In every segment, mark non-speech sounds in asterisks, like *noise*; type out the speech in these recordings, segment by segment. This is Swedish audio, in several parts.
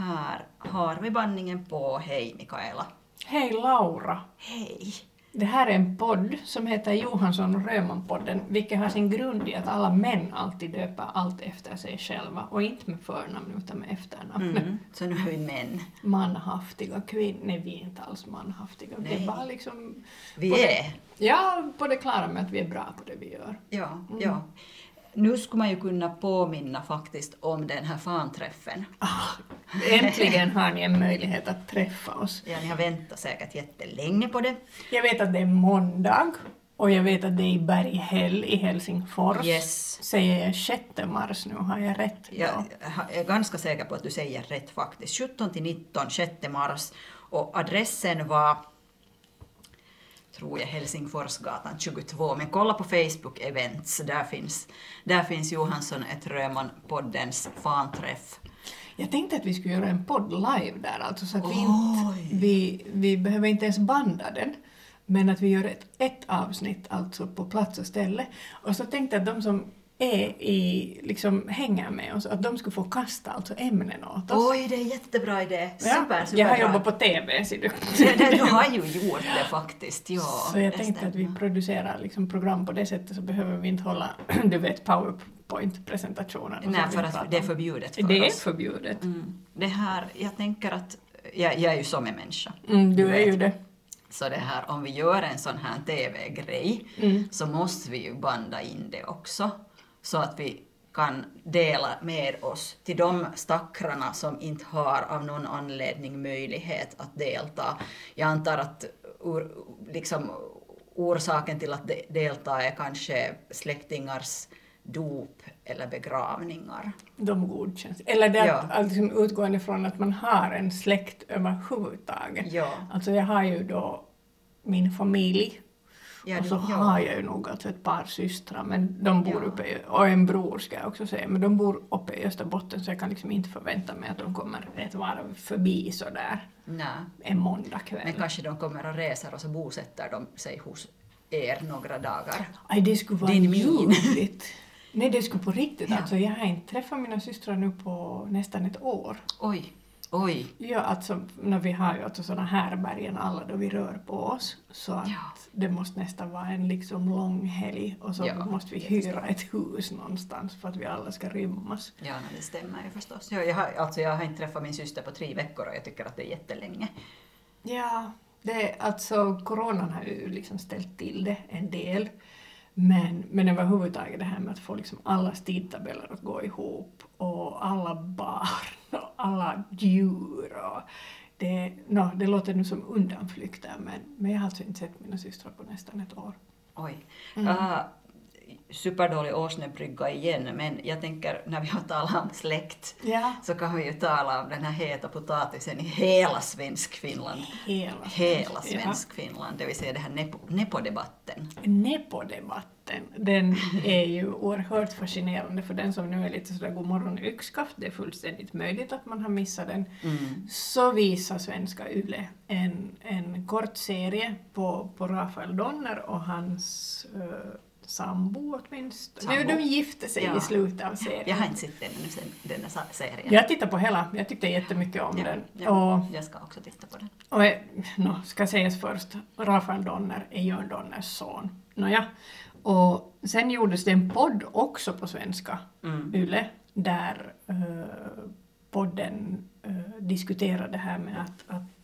Här har vi bandningen på. Hej Mikaela. Hej Laura! Hej. Det här är en podd som heter Johansson och Röman-podden, vilket har sin grund i att alla män alltid döper allt efter sig själva och inte med förnamn utan med efternamn. Mm. Så nu är vi män. Manhaftiga kvinnor, nej vi är inte alls manhaftiga, det Nej. är bara liksom... Vi Både- är. Ja, på det klara med att vi är bra på det vi gör. Ja, ja. Nu skulle man ju kunna påminna faktiskt om den här fanträffen. Ah, äntligen har ni en möjlighet att träffa oss. Ja, ni har väntat säkert jättelänge på det. Jag vet att det är måndag och jag vet att det är i Berghäll i Helsingfors. Yes. Säger jag 6 mars nu, har jag rätt? Jag är ganska säker på att du säger rätt faktiskt. 17 till 19, 6 mars. Och adressen var, tror jag, Helsingforsgatan 22. Men kolla på Facebook Events, där finns, där finns Johansson ett Röman-poddens fanträff. Jag tänkte att vi skulle göra en podd live där, alltså så att vi, inte, vi, vi behöver inte ens banda den, men att vi gör ett, ett avsnitt alltså på plats och ställe. Och så tänkte jag att de som är i, liksom hänger med oss, att de skulle få kasta alltså ämnen åt oss. Oj, det är jättebra idé. Ja, Super, super jag har bra. jobbat på TV, ser du. Du, du har ju gjort det faktiskt, ja. så jag det tänkte att vi stämmer. producerar liksom program på det sättet så behöver vi inte hålla, *clears throat* du vet, powerpoint-presentationer. Och Nej, för att det är förbjudet för Det är oss. förbjudet. Mm. Det här, jag tänker att, jag, jag är ju som en människa. Mm, du Du är ju vet. det. Så det här, om vi gör en sån här TV-grej Mm. så måste vi ju banda in det också. Så att vi kan dela med oss till de stackarna som inte har av någon anledning möjlighet att delta. Jag antar att ur, liksom, orsaken till att de, delta är kanske släktingars dop eller begravningar. De godkänns. Eller det Ja. att, att liksom utgående från att man har en släkt överhuvudtaget. Ja, Alltså jag har ju då min familj ja, och så du- ja. har jag ju nog alltså ett par systrar men de bor uppe och en bror ska jag också säga, men de bor uppe i Österbotten så jag kan liksom inte förvänta mig att de kommer ett varv förbi sådär Nej. en måndagkväll. Men kanske de kommer och reser och så bosätter de sig hos er några dagar. Aj, det skulle vara Din min. Nej, det skulle på riktigt Ja. alltså. Jag har inte träffat mina systrar nu på nästan ett år. Oj, oj. Ja, alltså när vi har ju alltså sådana härbergen alla då vi rör på oss så att Ja. det måste nästan vara en liksom lång helg och så Ja, måste vi hyra ett hus någonstans för att vi alla ska rymmas. Ja, nej, det stämmer ju förstås. Ja, jag, har, alltså, jag har inte träffat min syster på tre veckor och jag tycker att det är jättelänge. Ja, det, alltså coronan har ju liksom ställt till det en del. Men, men överhuvudtaget det här med att få liksom allas tidtabeller att gå ihop och alla barn *laughs* och alla djur och det, no, det låter nu som undanflykter men, men jag har alltså inte sett mina systrar på nästan ett år. Oj. Mm. Uh, superdålig åsnebrygga igen, men jag tänker när vi har talat om släkt Ja. så kan vi ju tala om den här heta potatisen i hela Svensk-Finland. Hela, Hela Svensk-Finland, det vill säga den här nepo- nepodebatten. Ja. Nepo-debatten, den är ju oerhört fascinerande för den som nu är lite sådär god morgon yxskaft, det är fullständigt möjligt att man har missat den. Mm. så visar svenska YLE en, en kort serie på, på Rafael Donner och hans uh, sambo åtminstone. Sambo. Nu, de gifte sig Ja. i slutet av serien. Jag har inte sett den den här serien. Jag tittade på hela, jag tyckte jättemycket om Ja, den. ja, Och, jag ska också titta på den. och eh, no, ska sägas först, Rafael Donner är Jörn Donners son. Nåja. Och sen gjordes det en podd också på svenska, Mm. YLE, där eh, podden eh, diskuterade det här med att, att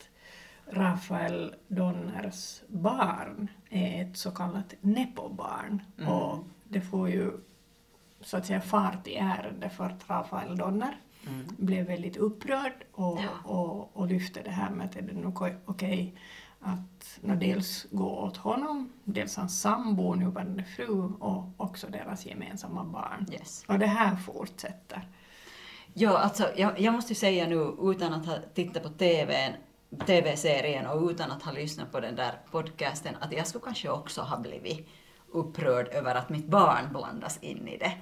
Rafael Donners barn är ett så kallat nepobarn. Mm. Och det får ju så att säga fart i ärende för att Rafael Donner Mm. blev väldigt upprörd och, Ja. och, och lyfte det här med att är det nog okej okej att nå, dels gå åt honom, dels hans sambo, nuvarande fru och också deras gemensamma barn. Yes. Och det här fortsätter. Ja, alltså, jag, jag måste ju säga nu, utan att ha tittat på TVn, TV-serien och utan att ha lyssnat på den där podcasten, att jag skulle kanske också ha blivit upprörd över att mitt barn blandas in i det.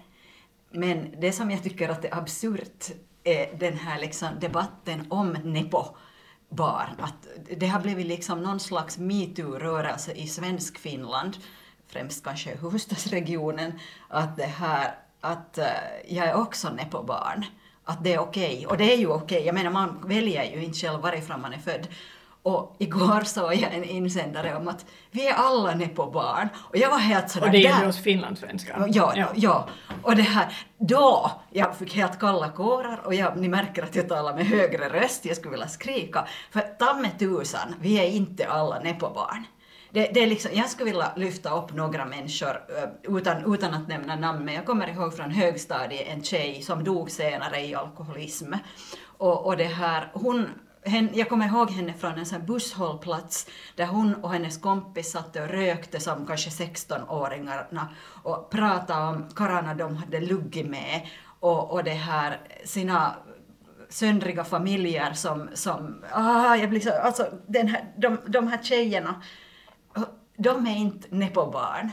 Men det som jag tycker att är absurt är den här liksom debatten om nepo-barn. Att det har blivit liksom någon slags metoo-rörelse i svensk Finland, främst kanske i huvudstadsregionen, att det här att eh, jag är också nepo-barn att det är okej. Och det är ju okej. Jag menar, man väljer ju inte själv varifrån man är född. Och igår *laughs* såg jag en insändare om att vi är alla nepo-barn. Och jag var helt sådär... Och det gäller oss finlandssvenskar. Ja, ja. Och det här, då, jag fick helt kalla kårar och jag, ni märker att jag talar med högre röst, jag skulle vilja skrika. För ta med tusan, vi är inte alla nepobarn. Det, det är liksom, jag skulle vilja lyfta upp några människor eh, utan, utan att nämna namn, men jag kommer ihåg från högstadiet en tjej som dog senare i alkoholism. Och, och det här, hon hen, jag kommer ihåg henne från en sån busshållplats där hon och hennes kompis satt och rökte som kanske 16-åringarna och pratade om karlarna de hade luggit med och, och det här sina söndriga familjer som, som ah, jag blir så, alltså den här, de, de här tjejerna, de är inte nepobarn.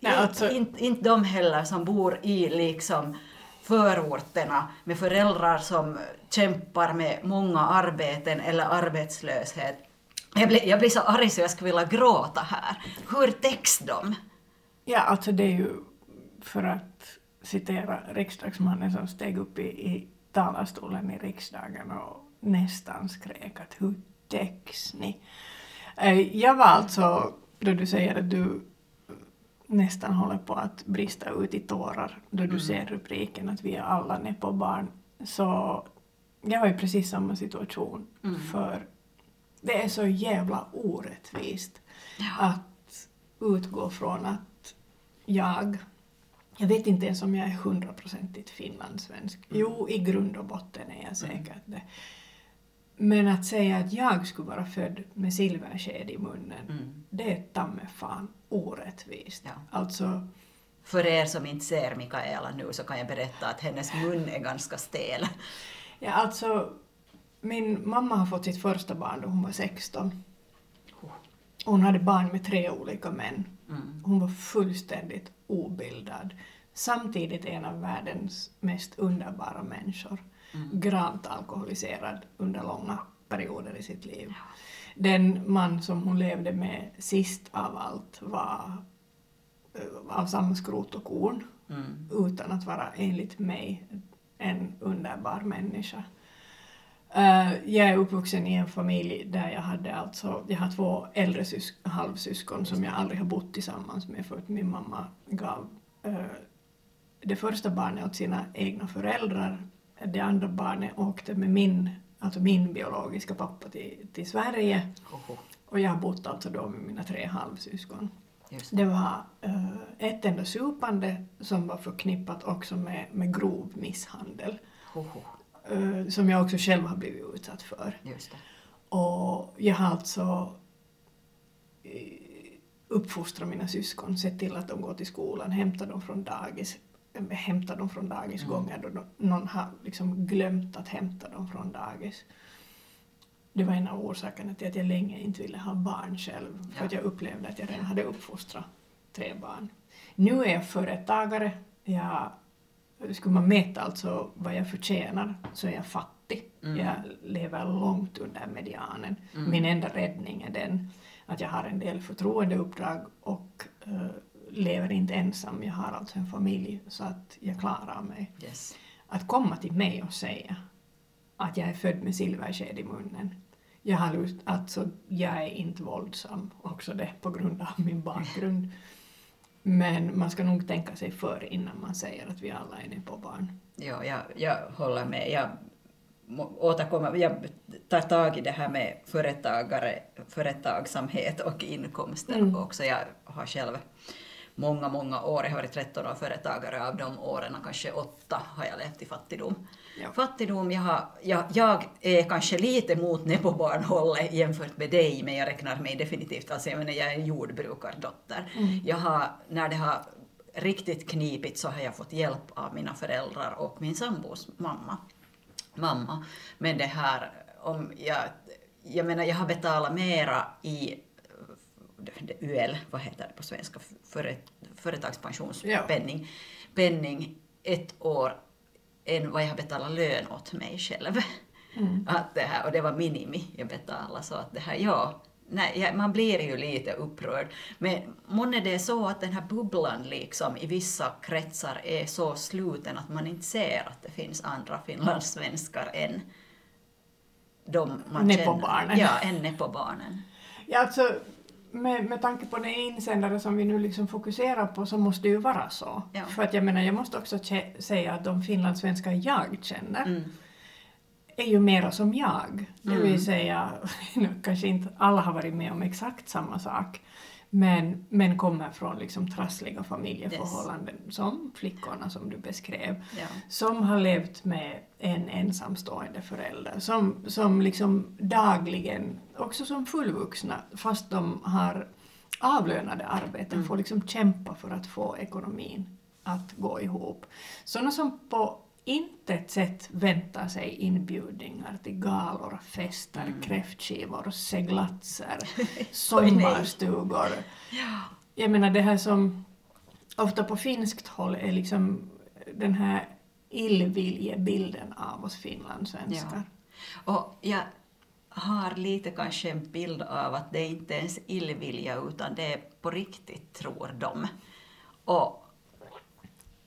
Nej, alltså- inte, inte de heller som bor i liksom förorterna med föräldrar som kämpar med många arbeten eller arbetslöshet. Jag blir, jag blir så arg så jag skulle vilja gråta här. Hur täcks de? Ja, alltså det är ju för att citera riksdagsmannen som steg upp i, i talarstolen i riksdagen och nästan skrek att hur täcks ni? Eh, Jag var alltså, då du säger att du nästan håller på att brista ut i tårar då du ser rubriken att vi är alla nepo-barn, så jag var i precis samma situation. För det är så jävla orättvist att utgå från att jag, jag vet inte ens om jag är hundraprocentigt finlandssvensk. Jo, i grund och botten är jag säkert det. Men att säga att jag skulle vara född med silversked i munnen, Mm. det är ta mig fan orättvist. Ja. Alltså, För er som inte ser Mikaela nu så kan jag berätta att hennes mun är ganska stel. ja, alltså, min mamma har fått sitt första barn då hon var 16. Hon hade barn med tre olika män. Mm. Hon var fullständigt obildad. Samtidigt en av världens mest underbara människor. Gravt alkoholiserad under långa perioder i sitt liv. Den man som hon levde med sist av allt var eh, av samma skrot och korn Mm. utan att vara enligt mig en underbar människa. Eh, jag är uppvuxen i en familj där jag hade alltså, jag har två äldre sys- halvsyskon som jag aldrig har bott tillsammans med för att min mamma gav eh, det första barnet åt sina egna föräldrar. Det andra barnet åkte med min, alltså min biologiska pappa till, till Sverige Hoho. och jag har bott alltså då med mina tre halvsyskon. Just det. Var eh, ett enda supande som var förknippat också med, med grov misshandel. Eh, som jag också själv har blivit utsatt för. Och jag har alltså eh, uppfostrat mina syskon, sett till att de går till skolan, hämtat dem från dagis, hämtat dem från dagis Mm. gånger då de- någon har liksom glömt att hämta dem från dagis. Det var en av orsakerna till att jag länge inte ville ha barn själv, för Ja. att jag upplevde att jag redan hade uppfostrat tre barn. Nu är jag företagare. Jag, skulle man mäta alltså vad jag förtjänar så är jag fattig. Mm. Jag lever långt under medianen. Mm. Min enda räddning är den att jag har en del förtroendeuppdrag och eh, lever inte ensam. Jag har alltså en familj så att jag klarar mig. Yes. Att komma till mig och säga att jag är född med silversked i munnen. Jag har lust, alltså jag är inte våldsam, också det på grund av min bakgrund. Men man ska nog tänka sig för innan man säger att vi alla är på barn. Ja, jag, jag håller med. Jag återkommer, jag tar tag i det här med företagare, företagsamhet och inkomster Mm. också. Jag har själv många, många år, jag har varit 13 år företagare, av de åren kanske åtta har jag levt i fattigdom. Ja. Fattigdom, jag, har, jag, jag är kanske lite mot nepobarnhållet jämfört med dig, men jag räknar mig definitivt, alltså jag menar jag är en jordbrukardotter. Mm. Jag har, när det har riktigt knipigt så har jag fått hjälp av mina föräldrar och min sambos mamma. mamma. Men det här om jag, jag menar jag har betalat mera i UL, vad heter det på svenska, Före, företagspensionspenning, penning ett år än vad jag har betalat lön åt mig själv. Mm. Att det här, och det var minimi jag betalade, så att det här, ja, nej, ja, man blir ju lite upprörd. Men månne det är så att den här bubblan liksom i vissa kretsar är så sluten att man inte ser att det finns andra finlandssvenskar än de man känner. Ja, än nepobarnen. Ja, alltså, med, med tanke på den insändare som vi nu liksom fokuserar på så måste det ju vara så. Ja. För att jag menar, jag måste också säga att de finlandssvenskar jag känner Mm. är ju mera som jag. Det Mm. vill säga, *laughs* nu kanske inte alla har varit med om exakt samma sak, men, men kommer från liksom trassliga familjeförhållanden som flickorna som du beskrev. Ja. Som har levt med en ensamstående förälder, som, som liksom dagligen, också som fullvuxna, fast de har avlönade arbeten, Mm. får liksom kämpa för att få ekonomin att gå ihop. Sådana som på intet sätt väntar sig inbjudningar till galor, fester, Mm. kräftskivor, seglatser, *laughs* sommarstugor. Ja. Jag menar det här som ofta på finskt håll är liksom den här illviljebilden av oss finlandssvenskar. Och jag har lite kanske en bild av att det inte är ens illvilja utan det är på riktigt, tror de. Och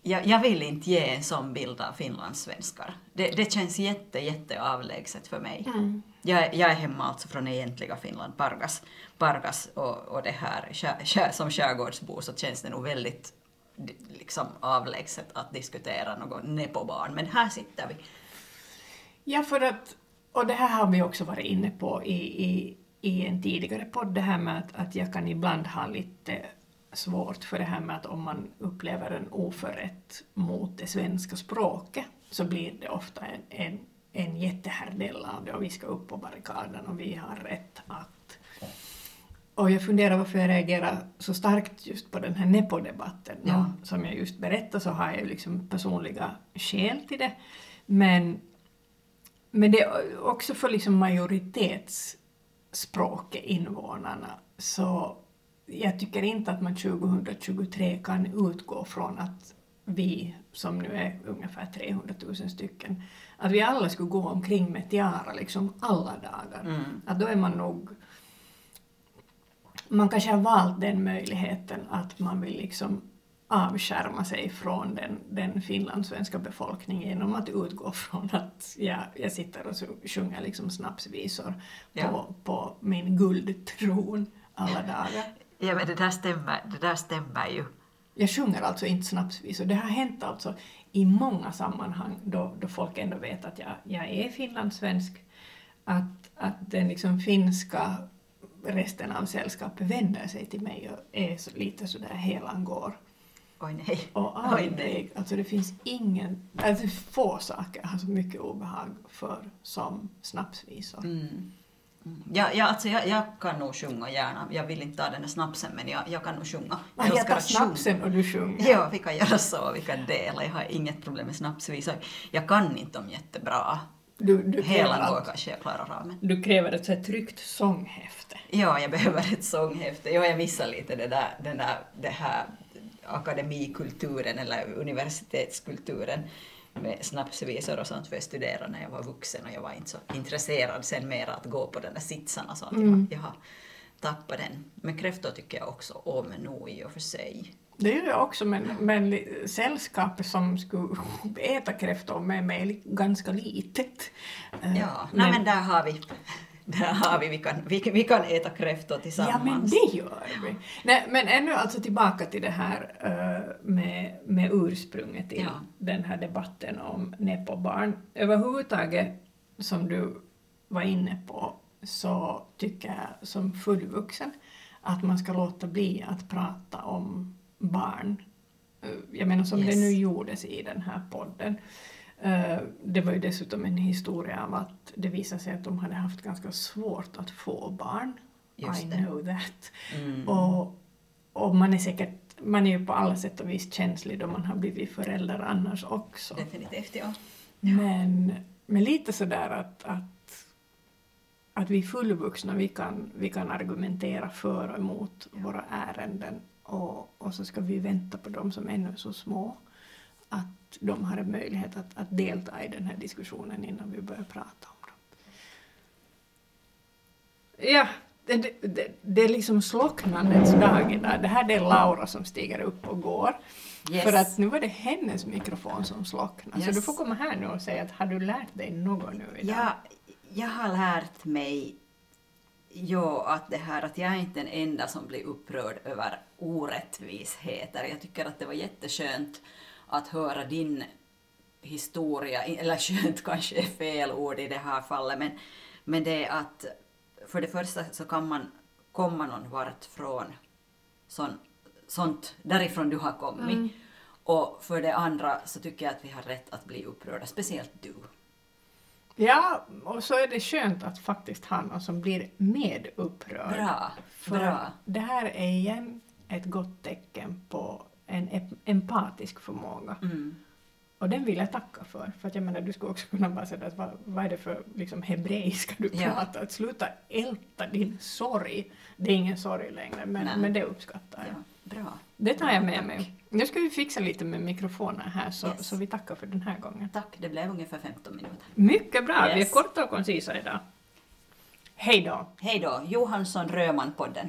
jag, jag vill inte ge en sån bild av finlandssvenskar. Det, det känns jätte, jätte avlägset för mig. Mm. Jag, jag är hemma alltså från egentliga Finland, Pargas, Pargas och, och det här som skärgårdsbo så känns det nog väldigt liksom avlägset att diskutera något nepobarn. Men här sitter vi. Ja, för att, och det här har vi också varit inne på i, i, i en tidigare podd, det här med att, att jag kan ibland ha lite svårt för det här med att om man upplever en oförrätt mot det svenska språket så blir det ofta en, en, en jättehärdell av det och vi ska upp på barrikaden och vi har rätt att och jag funderar varför jag reagerar så starkt just på den här Nepo-debatten. Ja. Som jag just berättade så har jag ju liksom personliga skäl till det. Men, men det är också för liksom majoritetsspråket, invånarna, så jag tycker inte att man 2023 kan utgå från att vi, som nu är ungefär 300 000 stycken, att vi alla skulle gå omkring med tiara liksom alla dagar. Mm. Att då är man nog man kanske har valt den möjligheten att man vill liksom avskärma sig från den, den finlandssvenska befolkningen genom att utgå från att jag, jag sitter och sjunger liksom snapsvisor Ja. på, på min guldtron alla dagar. Ja, men det där stämmer, det där stämmer ju. Jag sjunger alltså inte snapsvisor. Det har hänt alltså i många sammanhang då, då folk ändå vet att jag, jag är finlandssvensk, att, att den liksom finska resten av sällskapet vänder sig till mig och är så, lite sådär helan går. Oj nej. Och Oj, nej. aldrig, alltså det finns ingen, alltså få saker har så mycket obehag för som snapsvisor. Mm. Mm. Ja, ja, alltså jag, jag kan nog sjunga gärna. Jag vill inte ta den där snapsen, men jag, jag kan nog sjunga. Man jag älskar att sjunga. snapsen och du sjunger. Ja, vi kan göra så. Vi kan dela. Jag har inget problem med snapsvisor. Jag kan inte dem jättebra. Du, du, Hela går kanske jag klarar av. Men du kräver ett så tryckt sånghäfte. ja, jag behöver ett sånghäfte. Ja, jag missar lite det där, den där, det här akademikulturen eller universitetskulturen med snapsvisor och sånt för jag studerade när jag var vuxen och jag var inte så intresserad sen mer att gå på den där sitsen och sånt. Mm. Jag, jag har tappat den. Men kräftor tycker jag också om nog i och för sig. Det gör jag också, men, men sällskapet som skulle *laughs* äta kräftor med mig är ganska litet. Eh, Ja, nej, men där har vi, där har vi, vi kan, vi, vi kan äta kräftor tillsammans. Ja, men det gör vi. Nej, men ännu alltså tillbaka till det här eh, med, med ursprunget till Ja. den här debatten om nepobarn. Överhuvudtaget, som du var inne på, så tycker jag som fullvuxen att man ska låta bli att prata om barn. Eh, Jag menar som Yes. det nu gjordes i den här podden. Eh, Det var ju dessutom en historia av att det visade sig att de hade haft ganska svårt att få barn. Just I det. know that. Mm. Och, och man är säkert, man är ju på alla sätt och vis känslig då man har blivit förälder annars också. Definitivt, ja. Men, men lite sådär att, att, att vi fullvuxna, vi kan, vi kan argumentera för och emot våra ärenden och, och så ska vi vänta på de som ännu är så små att de har en möjlighet att, att delta i den här diskussionen innan vi börjar prata om dem. Ja, det, det, det, är liksom slocknandets dag idag. Det här är Laura som stiger upp och går. Yes. För att nu var det hennes mikrofon som slocknade. Så Yes. du får komma här nu och säga att har du lärt dig något nu idag? Jag, jag har lärt mig jo, att det här att jag är inte den enda som blir upprörd över orättvisheter. Jag tycker att det var jätteskönt att höra din historia, eller skönt *laughs* kanske är fel ord i det här fallet, men, men det är att för det första så kan man komma någon vart från sån, sånt därifrån du har kommit. Och för det andra så tycker jag att vi har rätt att bli upprörda, speciellt du. Ja, och så är det skönt att faktiskt ha någon som blir medupprörd. Bra, För bra. det här är igen ett gott tecken på en empatisk förmåga. Mm. Och den vill jag tacka för. För att jag menar, du skulle också kunna bara säga att vad, vad är det för liksom, hebreiska du Ja. pratar? Att sluta älta din sorg. Det är ingen sorg längre, men, Nej. men det uppskattar jag. Ja, bra. Det tar jag Bra, med tack. mig. Nu ska vi fixa lite med mikrofoner här, så, Yes. så vi tackar för den här gången. Tack, det blev ungefär 15 minuter. Mycket bra, vi är Yes. korta och koncisa idag. Hej då! Hej då, Johansson Röman-podden.